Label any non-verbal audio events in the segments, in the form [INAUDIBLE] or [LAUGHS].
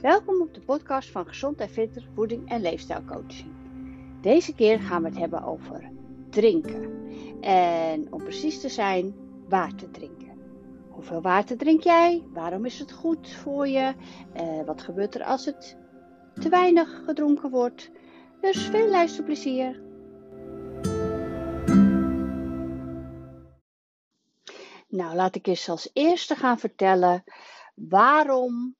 Welkom op de podcast van Gezond en Fitter Voeding en Leefstijlcoaching. Deze keer gaan we het hebben over drinken. En om precies te zijn, water drinken. Hoeveel water drink jij? Waarom is het goed voor je? Uh, wat gebeurt er als het te weinig gedronken wordt? Dus veel luisterplezier. Nou, laat ik eens als eerste gaan vertellen waarom,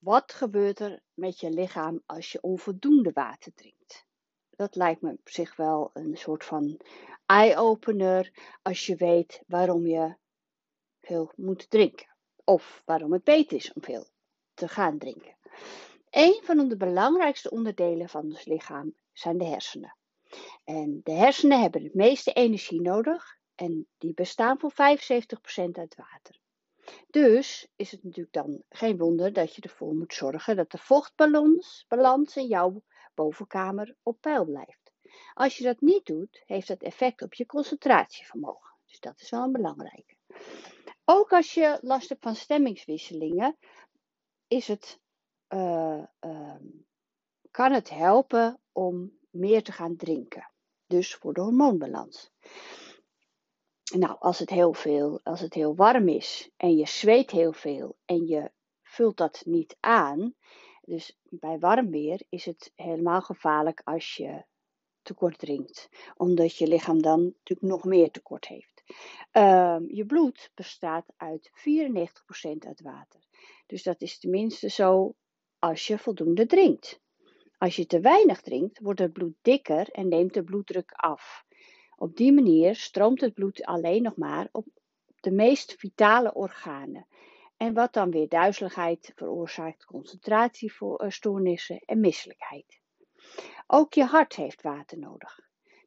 wat gebeurt er met je lichaam als je onvoldoende water drinkt. Dat lijkt me op zich wel een soort van eye-opener als je weet waarom je veel moet drinken. Of waarom het beter is om veel te gaan drinken. Een van de belangrijkste onderdelen van ons lichaam zijn de hersenen. En de hersenen hebben het meeste energie nodig en die bestaan voor 75% uit water. Dus is het natuurlijk dan geen wonder dat je ervoor moet zorgen dat de vochtbalans balans in jouw bovenkamer op peil blijft. Als je dat niet doet, heeft dat effect op je concentratievermogen. Dus dat is wel een belangrijke. Ook als je last hebt van stemmingswisselingen, is het, uh, uh, kan het helpen om meer te gaan drinken. Dus voor de hormoonbalans. Nou, als het heel veel, als het heel warm is en je zweet heel veel en je vult dat niet aan, dus bij warm weer is het helemaal gevaarlijk als je tekort drinkt, omdat je lichaam dan natuurlijk nog meer tekort heeft. Uh, je bloed bestaat uit 94% uit water. Dus dat is tenminste zo als je voldoende drinkt. Als je te weinig drinkt, wordt het bloed dikker en neemt de bloeddruk af. Op die manier stroomt het bloed alleen nog maar op de meest vitale organen. En wat dan weer duizeligheid veroorzaakt, concentratiestoornissen en misselijkheid. Ook je hart heeft water nodig.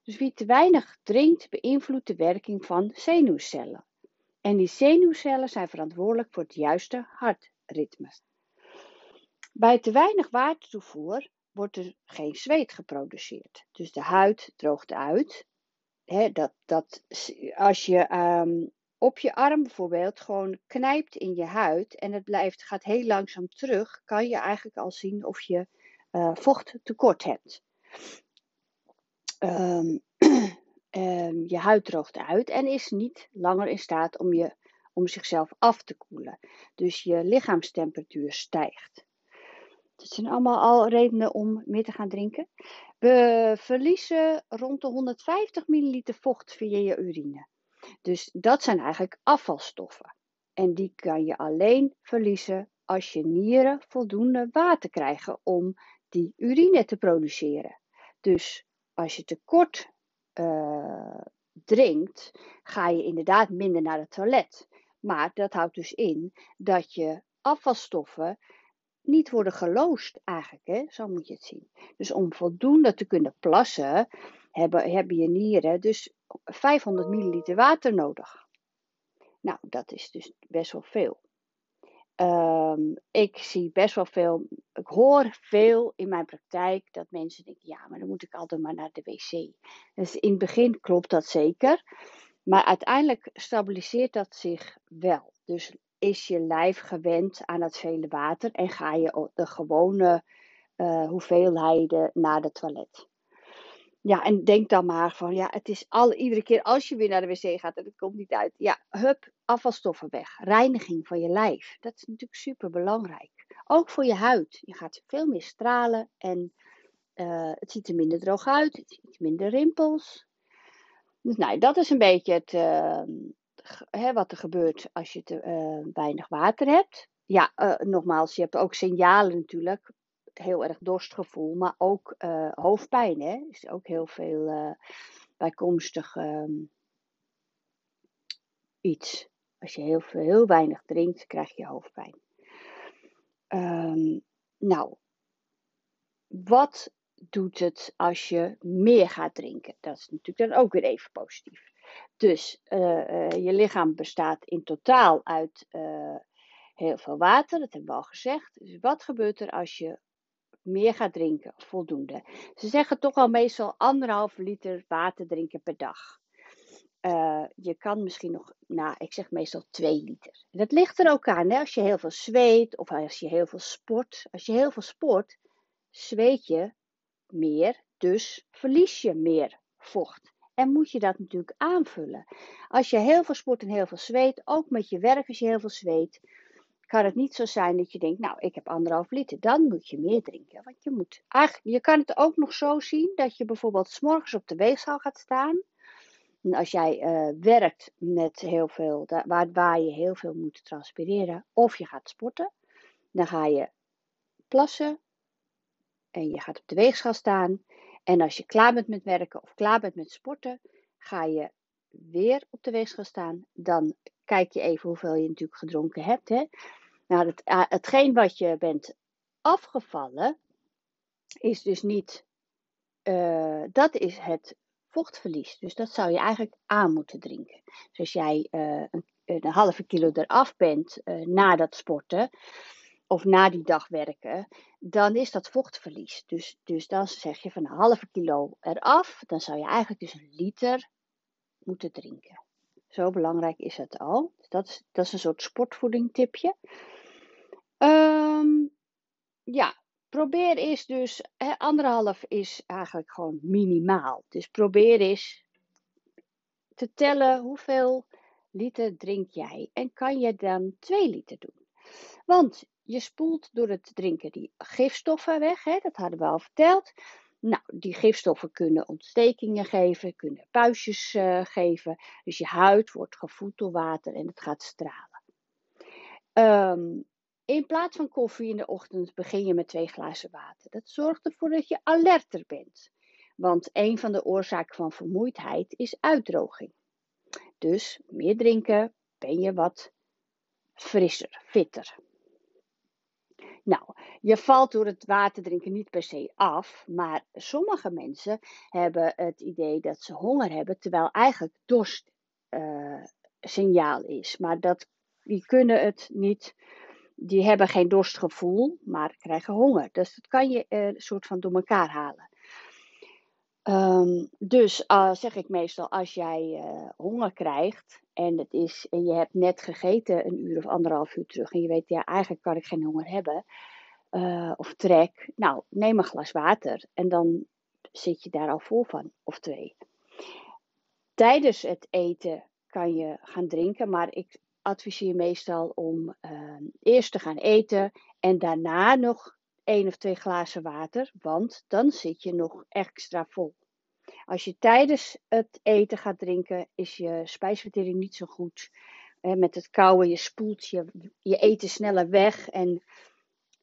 Dus wie te weinig drinkt, beïnvloedt de werking van zenuwcellen. En die zenuwcellen zijn verantwoordelijk voor het juiste hartritme. Bij te weinig watertoevoer wordt er geen zweet geproduceerd. Dus de huid droogt uit dat, dat als je um, op je arm bijvoorbeeld gewoon knijpt in je huid en het blijft, gaat heel langzaam terug, kan je eigenlijk al zien of je uh, vochttekort hebt. Um, um, [CLEARS THROAT] je huid droogt uit en is niet langer in staat om, je, om zichzelf af te koelen. Dus je lichaamstemperatuur stijgt. Dat zijn allemaal al redenen om meer te gaan drinken. We verliezen rond de 150 milliliter vocht via je urine. Dus dat zijn eigenlijk afvalstoffen. En die kan je alleen verliezen als je nieren voldoende water krijgen om die urine te produceren. Dus als je tekort uh, drinkt, ga je inderdaad minder naar het toilet. Maar dat houdt dus in dat je afvalstoffen niet worden geloosd eigenlijk. Hè? Zo moet je het zien. Dus om voldoende te kunnen plassen, hebben, je nieren dus 500 milliliter water nodig. Nou, dat is dus best wel veel. Um, ik zie best wel veel, ik hoor veel in mijn praktijk dat mensen denken, ja, maar dan moet ik altijd maar naar de wc. Dus in het begin klopt dat zeker, maar uiteindelijk stabiliseert dat zich wel. Dus is je lijf gewend aan het vele water en ga je de gewone uh, hoeveelheden naar de toilet. Ja, en denk dan maar van, ja, het is al, iedere keer als je weer naar de wc gaat en het komt niet uit. Ja, hup, afvalstoffen weg. Reiniging van je lijf. Dat is natuurlijk super belangrijk. Ook voor je huid. Je gaat veel meer stralen en uh, het ziet er minder droog uit. Het ziet minder rimpels. Dus nou, dat is een beetje het, uh, hè, wat er gebeurt als je te uh, weinig water hebt. Ja, uh, nogmaals, je hebt ook signalen natuurlijk. Heel erg dorstgevoel, maar ook uh, hoofdpijn. Hè? Is ook heel veel bijkomstig um, iets. Als je heel, veel, heel weinig drinkt, krijg je hoofdpijn. Um, nou, wat doet het als je meer gaat drinken? Dat is natuurlijk dan ook weer even positief. Dus uh, je lichaam bestaat in totaal uit uh, heel veel water, dat hebben we al gezegd. Dus wat gebeurt er als je meer gaat drinken, voldoende? Ze zeggen toch al meestal anderhalf liter water drinken per dag. eh, je kan misschien nog, nou, ik zeg meestal 2 liter. Dat ligt er ook aan, hè? als je heel veel zweet of als je heel veel sport. Als je heel veel sport, zweet je meer, dus verlies je meer vocht. En moet je dat natuurlijk aanvullen. Als je heel veel sport en heel veel zweet, ook met je werk als je heel veel zweet, kan het niet zo zijn dat je denkt, nou, ik heb anderhalf liter. Dan moet je meer drinken. Want je moet je kan het ook nog zo zien dat je bijvoorbeeld s morgens op de weegschaal gaat staan. En als jij uh, werkt met heel veel, waar, waar je heel veel moet transpireren, of je gaat sporten, dan ga je plassen en je gaat op de weegschaal staan. En als je klaar bent met werken of klaar bent met sporten, ga je weer op de weegschaal staan. Dan kijk je even hoeveel je natuurlijk gedronken hebt. Hè? Nou, het, uh, hetgeen wat je bent afgevallen, is dus niet. Uh, dat is het vochtverlies. Dus dat zou je eigenlijk aan moeten drinken. Dus als jij uh, een, een, halve kilo eraf bent na dat sporten, of na die dag werken, dan is dat vochtverlies. Dus, dus dan zeg je van een halve kilo eraf, dan zou je eigenlijk dus een liter moeten drinken. Zo belangrijk is het al. Dat, is, dat is een soort sportvoeding tipje. Um, ja, probeer eens dus, hè, anderhalf is eigenlijk gewoon minimaal. Dus probeer eens te tellen hoeveel liter drink jij. En kan je dan 2 liter doen. Want je spoelt door het drinken die gifstoffen weg, hè, dat hadden we al verteld. Nou, die gifstoffen kunnen ontstekingen geven, kunnen puistjes uh, geven. Dus je huid wordt gevoed door water en het gaat stralen. Um, in plaats van koffie in de ochtend begin je met twee glazen water. Dat zorgt ervoor dat je alerter bent. Want een van de oorzaken van vermoeidheid is uitdroging. Dus meer drinken, ben je wat frisser, fitter. Nou, je valt door het water drinken niet per se af, maar sommige mensen hebben het idee dat ze honger hebben, terwijl eigenlijk dorst uh, signaal is. Maar dat, die kunnen het niet, die hebben geen dorstgevoel, maar krijgen honger. Dus dat kan je een soort van door elkaar halen. Um, dus uh, zeg ik meestal, als jij uh, honger krijgt en, het is, en je hebt net gegeten een uur of anderhalf uur terug en je weet, ja, eigenlijk kan ik geen honger hebben uh, of trek. Nou, neem een glas water en dan zit je daar al vol van, of twee. Tijdens het eten kan je gaan drinken, maar ik adviseer meestal om eerst te gaan eten en daarna nog één of twee glazen water, want dan zit je nog extra vol. Als je tijdens het eten gaat drinken, is je spijsvertering niet zo goed. met het kouwen, je spoelt je, je eten sneller weg en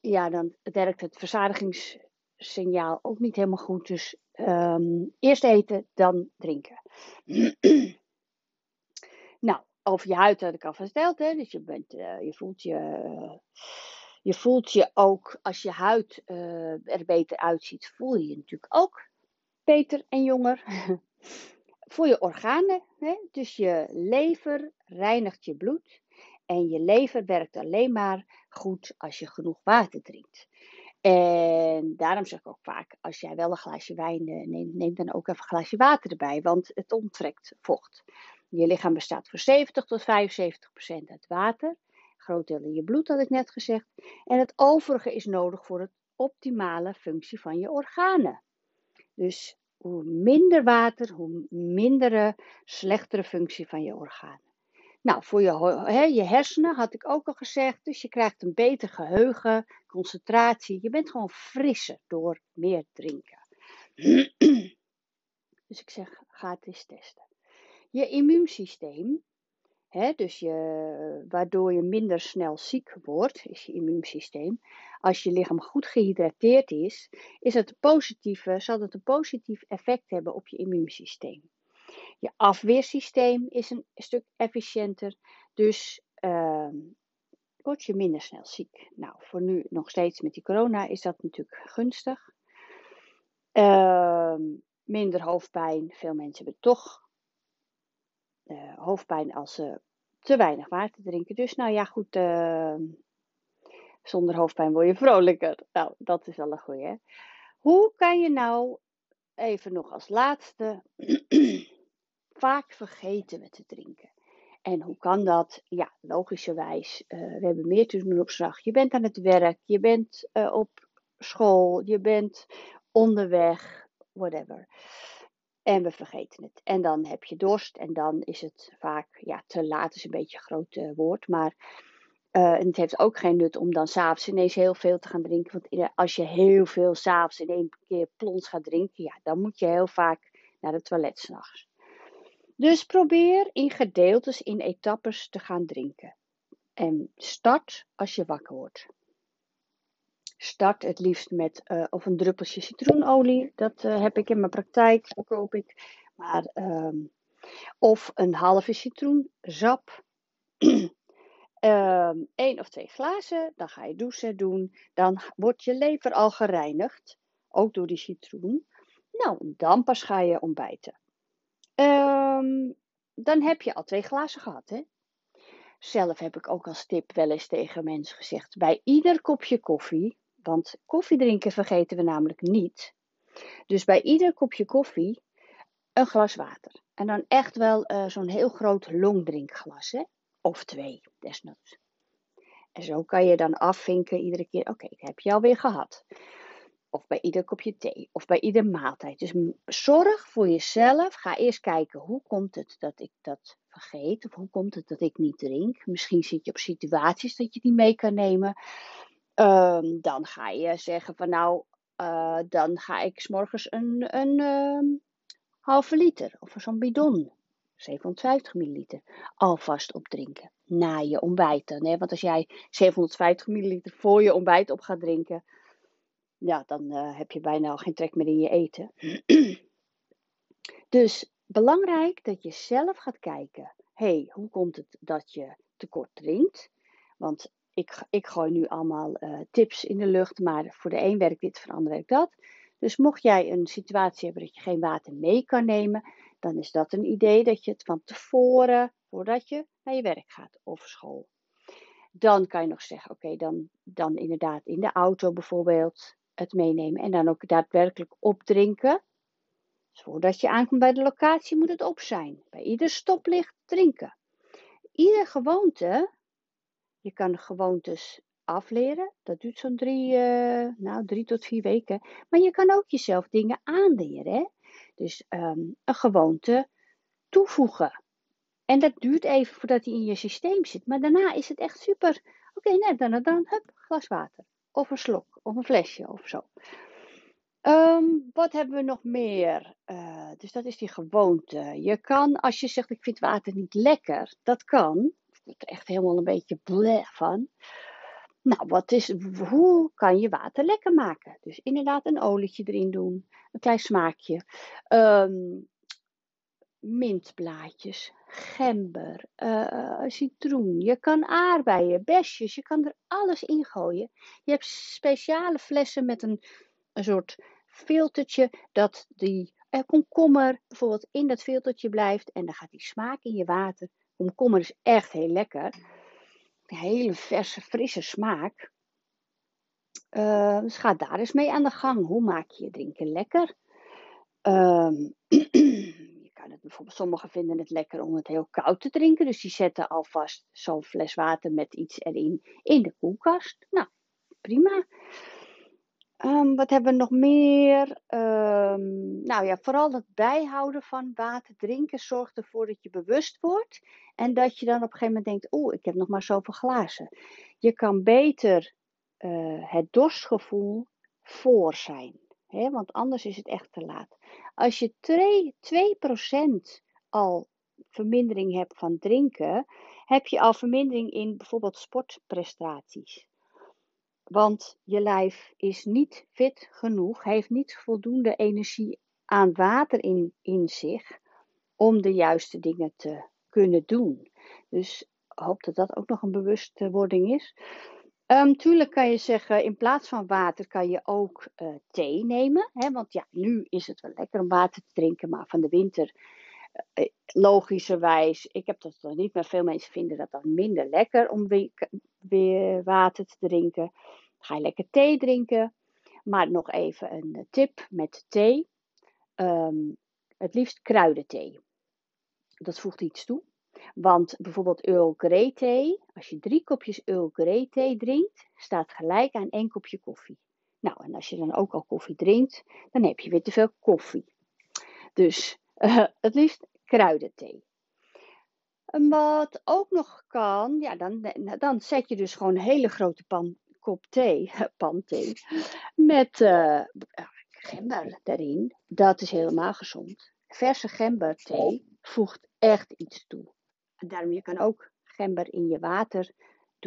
ja, dan werkt het verzadigingssignaal ook niet helemaal goed. Dus um, eerst eten, dan drinken. [CLEARS THROAT] nou, over je huid had ik al verteld, hè? dus je, bent, uh, je voelt je. Je voelt je ook, als je huid uh, er beter uitziet, voel je je natuurlijk ook beter en jonger. [LAUGHS] Voor je organen, hè? dus je lever reinigt je bloed. En je lever werkt alleen maar goed als je genoeg water drinkt. En daarom zeg ik ook vaak, als jij wel een glaasje wijn eh, neemt, neem dan ook even een glaasje water erbij, want het onttrekt vocht. Je lichaam bestaat voor 70 tot 75 procent uit water groot in je bloed, had ik net gezegd. En het overige is nodig voor het optimale functie van je organen. Dus hoe minder water, hoe mindere, slechtere functie van je organen. Nou, voor je, je hersenen had ik ook al gezegd. Dus je krijgt een beter geheugen, concentratie. Je bent gewoon frisser door meer drinken. [CLEARS THROAT] dus ik zeg, ga het eens testen. Je immuunsysteem dus je, waardoor je minder snel ziek wordt, is je immuunsysteem. Als je lichaam goed gehydrateerd is, is het positieve, zal het een positief effect hebben op je immuunsysteem. Je afweersysteem is een stuk efficiënter, dus uh, word je minder snel ziek. Nou, voor nu nog steeds met die corona is dat natuurlijk gunstig. Uh, minder hoofdpijn. Veel mensen hebben toch uh, hoofdpijn als ze te weinig water drinken. Dus nou ja, goed, uh, zonder hoofdpijn word je vrolijker. Nou, dat is wel een goeie. Hoe kan je nou, even nog als laatste, [CLEARS THROAT] vaak vergeten we te drinken. En hoe kan dat? Ja, logischerwijs, uh, we hebben meer te doen op slag. Je bent aan het werk, je bent op school, je bent onderweg, whatever. En we vergeten het. En dan heb je dorst en dan is het vaak, ja, te laat is een beetje een groot uh, woord, maar en het heeft ook geen nut om dan s'avonds ineens heel veel te gaan drinken. Want als je heel veel s'avonds in één keer plons gaat drinken, ja, dan moet je heel vaak naar het toilet s'nachts. Dus probeer in gedeeltes, in etappes te gaan drinken. En start als je wakker wordt. Start het liefst met uh, of een druppeltje citroenolie. Dat uh, heb ik in mijn praktijk, verkoop ik. Maar, um, of een halve citroensap. um, [CLEARS THROAT] één of twee glazen. Dan ga je douchen doen. Dan wordt je lever al gereinigd. Ook door die citroen. Nou, dan pas ga je ontbijten. Um, dan heb je al twee glazen gehad, hè? Zelf heb ik ook als tip wel eens tegen mensen gezegd: bij ieder kopje koffie, want koffie drinken vergeten we namelijk niet. Dus bij ieder kopje koffie een glas water. En dan echt wel uh, zo'n heel groot longdrinkglas, hè? Of twee, desnoods. En zo kan je dan afvinken iedere keer: oké, okay, dat heb je alweer gehad. Of bij ieder kopje thee. Of bij ieder maaltijd. Dus zorg voor jezelf. Ga eerst kijken hoe komt het dat ik dat vergeet. Of hoe komt het dat ik niet drink. Misschien zit je op situaties dat je die mee kan nemen. Um, dan ga je zeggen van nou, uh, dan ga ik s'morgens een, een uh, halve liter. Of zo'n bidon. 750 milliliter. Alvast opdrinken. Na je ontbijt. Hè? Want als jij 750 milliliter voor je ontbijt op gaat drinken ja, dan uh, heb je bijna al geen trek meer in je eten. [CLEARS THROAT] dus belangrijk dat je zelf gaat kijken. hey, hoe komt het dat je tekort drinkt? Want ik, ik gooi nu allemaal uh, tips in de lucht, maar voor de een werkt dit, voor de ander werkt dat. Dus mocht jij een situatie hebben dat je geen water mee kan nemen, dan is dat een idee dat je het van tevoren, voordat je naar je werk gaat of school. Dan kan je nog zeggen, oké, dan, dan inderdaad in de auto bijvoorbeeld het meenemen en dan ook daadwerkelijk opdrinken. Voordat je aankomt bij de locatie moet het op zijn. Bij ieder stoplicht drinken. Ieder gewoonte, je kan gewoontes afleren. Dat duurt zo'n drie, uh, nou, drie tot vier weken. Maar je kan ook jezelf dingen aanleren. Hè? Dus um, een gewoonte toevoegen. En dat duurt even voordat hij in je systeem zit. Maar daarna is het echt super. Oké, okay, net dan, dan, hup, glas water. Of een slok, of een flesje of zo. Um, wat hebben we nog meer? Uh, dus dat is die gewoonte. Je kan, als je zegt ik vind water niet lekker, dat kan. Ik word er echt helemaal een beetje bleh van. Nou, wat is, hoe kan je water lekker maken? Dus inderdaad een olietje erin doen, een klein smaakje. Um, mintblaadjes, gember, uh, citroen. Je kan aardbeien, besjes, je kan er alles in gooien. Je hebt speciale flessen met een, een soort filtertje dat die uh, komkommer bijvoorbeeld in dat filtertje blijft en dan gaat die smaak in je water. Komkommer is echt heel lekker. Een hele verse, frisse smaak. Uh, dus ga daar eens mee aan de gang. Hoe maak je je drinken lekker? [CLEARS THROAT] Um, het bijvoorbeeld, sommigen vinden het lekker om het heel koud te drinken. Dus die zetten alvast zo'n fles water met iets erin in de koelkast. Nou, prima. Um, wat hebben we nog meer? Um, nou ja, vooral het bijhouden van water drinken zorgt ervoor dat je bewust wordt. En dat je dan op een gegeven moment denkt, oeh, ik heb nog maar zoveel glazen. Je kan beter uh, het dorstgevoel voor zijn. Hè? Want anders is het echt te laat. Als je 2% al vermindering hebt van drinken, heb je al vermindering in bijvoorbeeld sportprestaties. Want je lijf is niet fit genoeg, heeft niet voldoende energie aan water in, in zich om de juiste dingen te kunnen doen. Dus hoop dat dat ook nog een bewustwording is. Um, tuurlijk kan je zeggen, in plaats van water kan je ook uh, thee nemen. Hè? Want ja, nu is het wel lekker om water te drinken, maar van de winter, logischerwijs, ik heb dat nog niet, maar veel mensen vinden dat dan minder lekker om weer, water te drinken. Ga je lekker thee drinken. Maar nog even een tip met thee. Um, het liefst kruidenthee. dat voegt iets toe. Want bijvoorbeeld Earl Grey thee, als je drie kopjes Earl Grey thee drinkt, staat gelijk aan één kopje koffie. Nou, en als je dan ook al koffie drinkt, dan heb je weer te veel koffie. Dus uh, het liefst kruidenthee. Wat ook nog kan, ja, dan, dan zet je dus gewoon een hele grote pan, kop thee, pan thee, met uh, gember erin. Dat is helemaal gezond. Verse gemberthee voegt echt iets toe. Daarom je kan ook gember in je water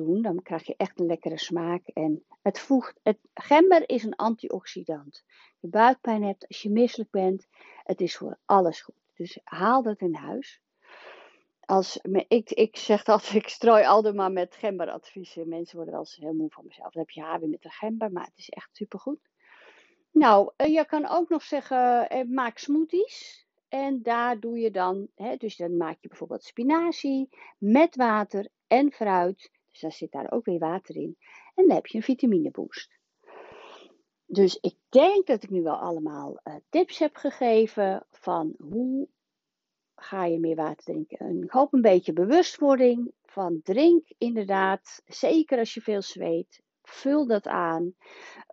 doen. Dan krijg je echt een lekkere smaak. En het voegt, het, gember is een antioxidant. Je buikpijn hebt, als je misselijk bent, het is voor alles goed. Dus haal dat in huis. Als, ik, ik zeg dat, [LAUGHS] ik strooi altijd maar met gemberadviezen. Mensen worden wel eens heel moe van mezelf. Dan heb je haar weer met de gember, maar het is echt supergoed. Nou, eh, je kan ook nog zeggen, eh, maak smoothies. En daar doe je dan, hè, dus dan maak je bijvoorbeeld spinazie met water en fruit. Dus daar zit daar ook weer water in. En dan heb je een vitamineboost. Dus ik denk dat ik nu wel allemaal uh, tips heb gegeven van hoe ga je meer water drinken. En ik hoop een beetje bewustwording van drink inderdaad, zeker als je veel zweet. Vul dat aan.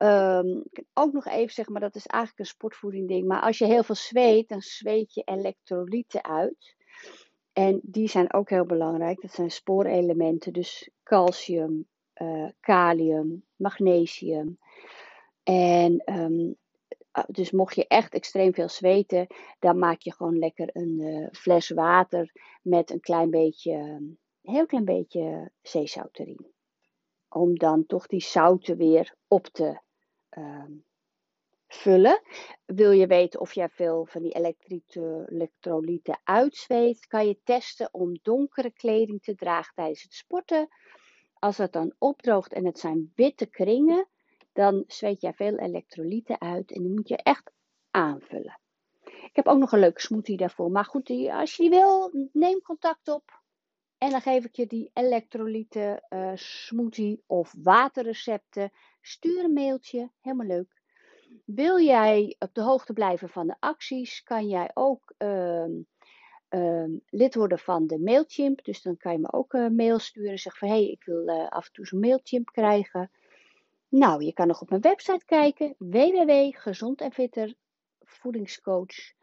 Um, ook nog even zeggen, maar dat is eigenlijk een sportvoeding ding. Maar als je heel veel zweet, dan zweet je elektrolyten uit. En die zijn ook heel belangrijk. Dat zijn spoorelementen. Dus calcium, uh, kalium, magnesium. En um, dus mocht je echt extreem veel zweten, dan maak je gewoon lekker een uh, fles water met een klein beetje, een heel klein beetje zeezout erin om dan toch die zouten weer op te uh, vullen. Wil je weten of jij veel van die elektrolyten uitzweet, kan je testen om donkere kleding te dragen tijdens het sporten. Als het dan opdroogt en het zijn witte kringen, dan zweet jij veel elektrolyten uit en die moet je echt aanvullen. Ik heb ook nog een leuke smoothie daarvoor. Maar goed, als je die wil, neem contact op. En dan geef ik je die elektrolyten uh, smoothie of waterrecepten. Stuur een mailtje, helemaal leuk. Wil jij op de hoogte blijven van de acties, kan jij ook uh, uh, lid worden van de Mailchimp. Dus dan kan je me ook een mail sturen. Zeg van, hé, hey, ik wil eh, af en toe zo'n Mailchimp krijgen. Nou, je kan nog op mijn website kijken. www.gezond en fitter voedingscoach.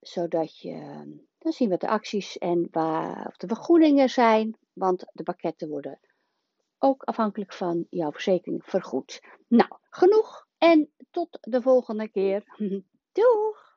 Zodat je dan zien we de acties en waar of de vergoedingen zijn, want de pakketten worden ook afhankelijk van jouw verzekering vergoed. Nou, genoeg en tot de volgende keer. [LAUGHS] Doeg!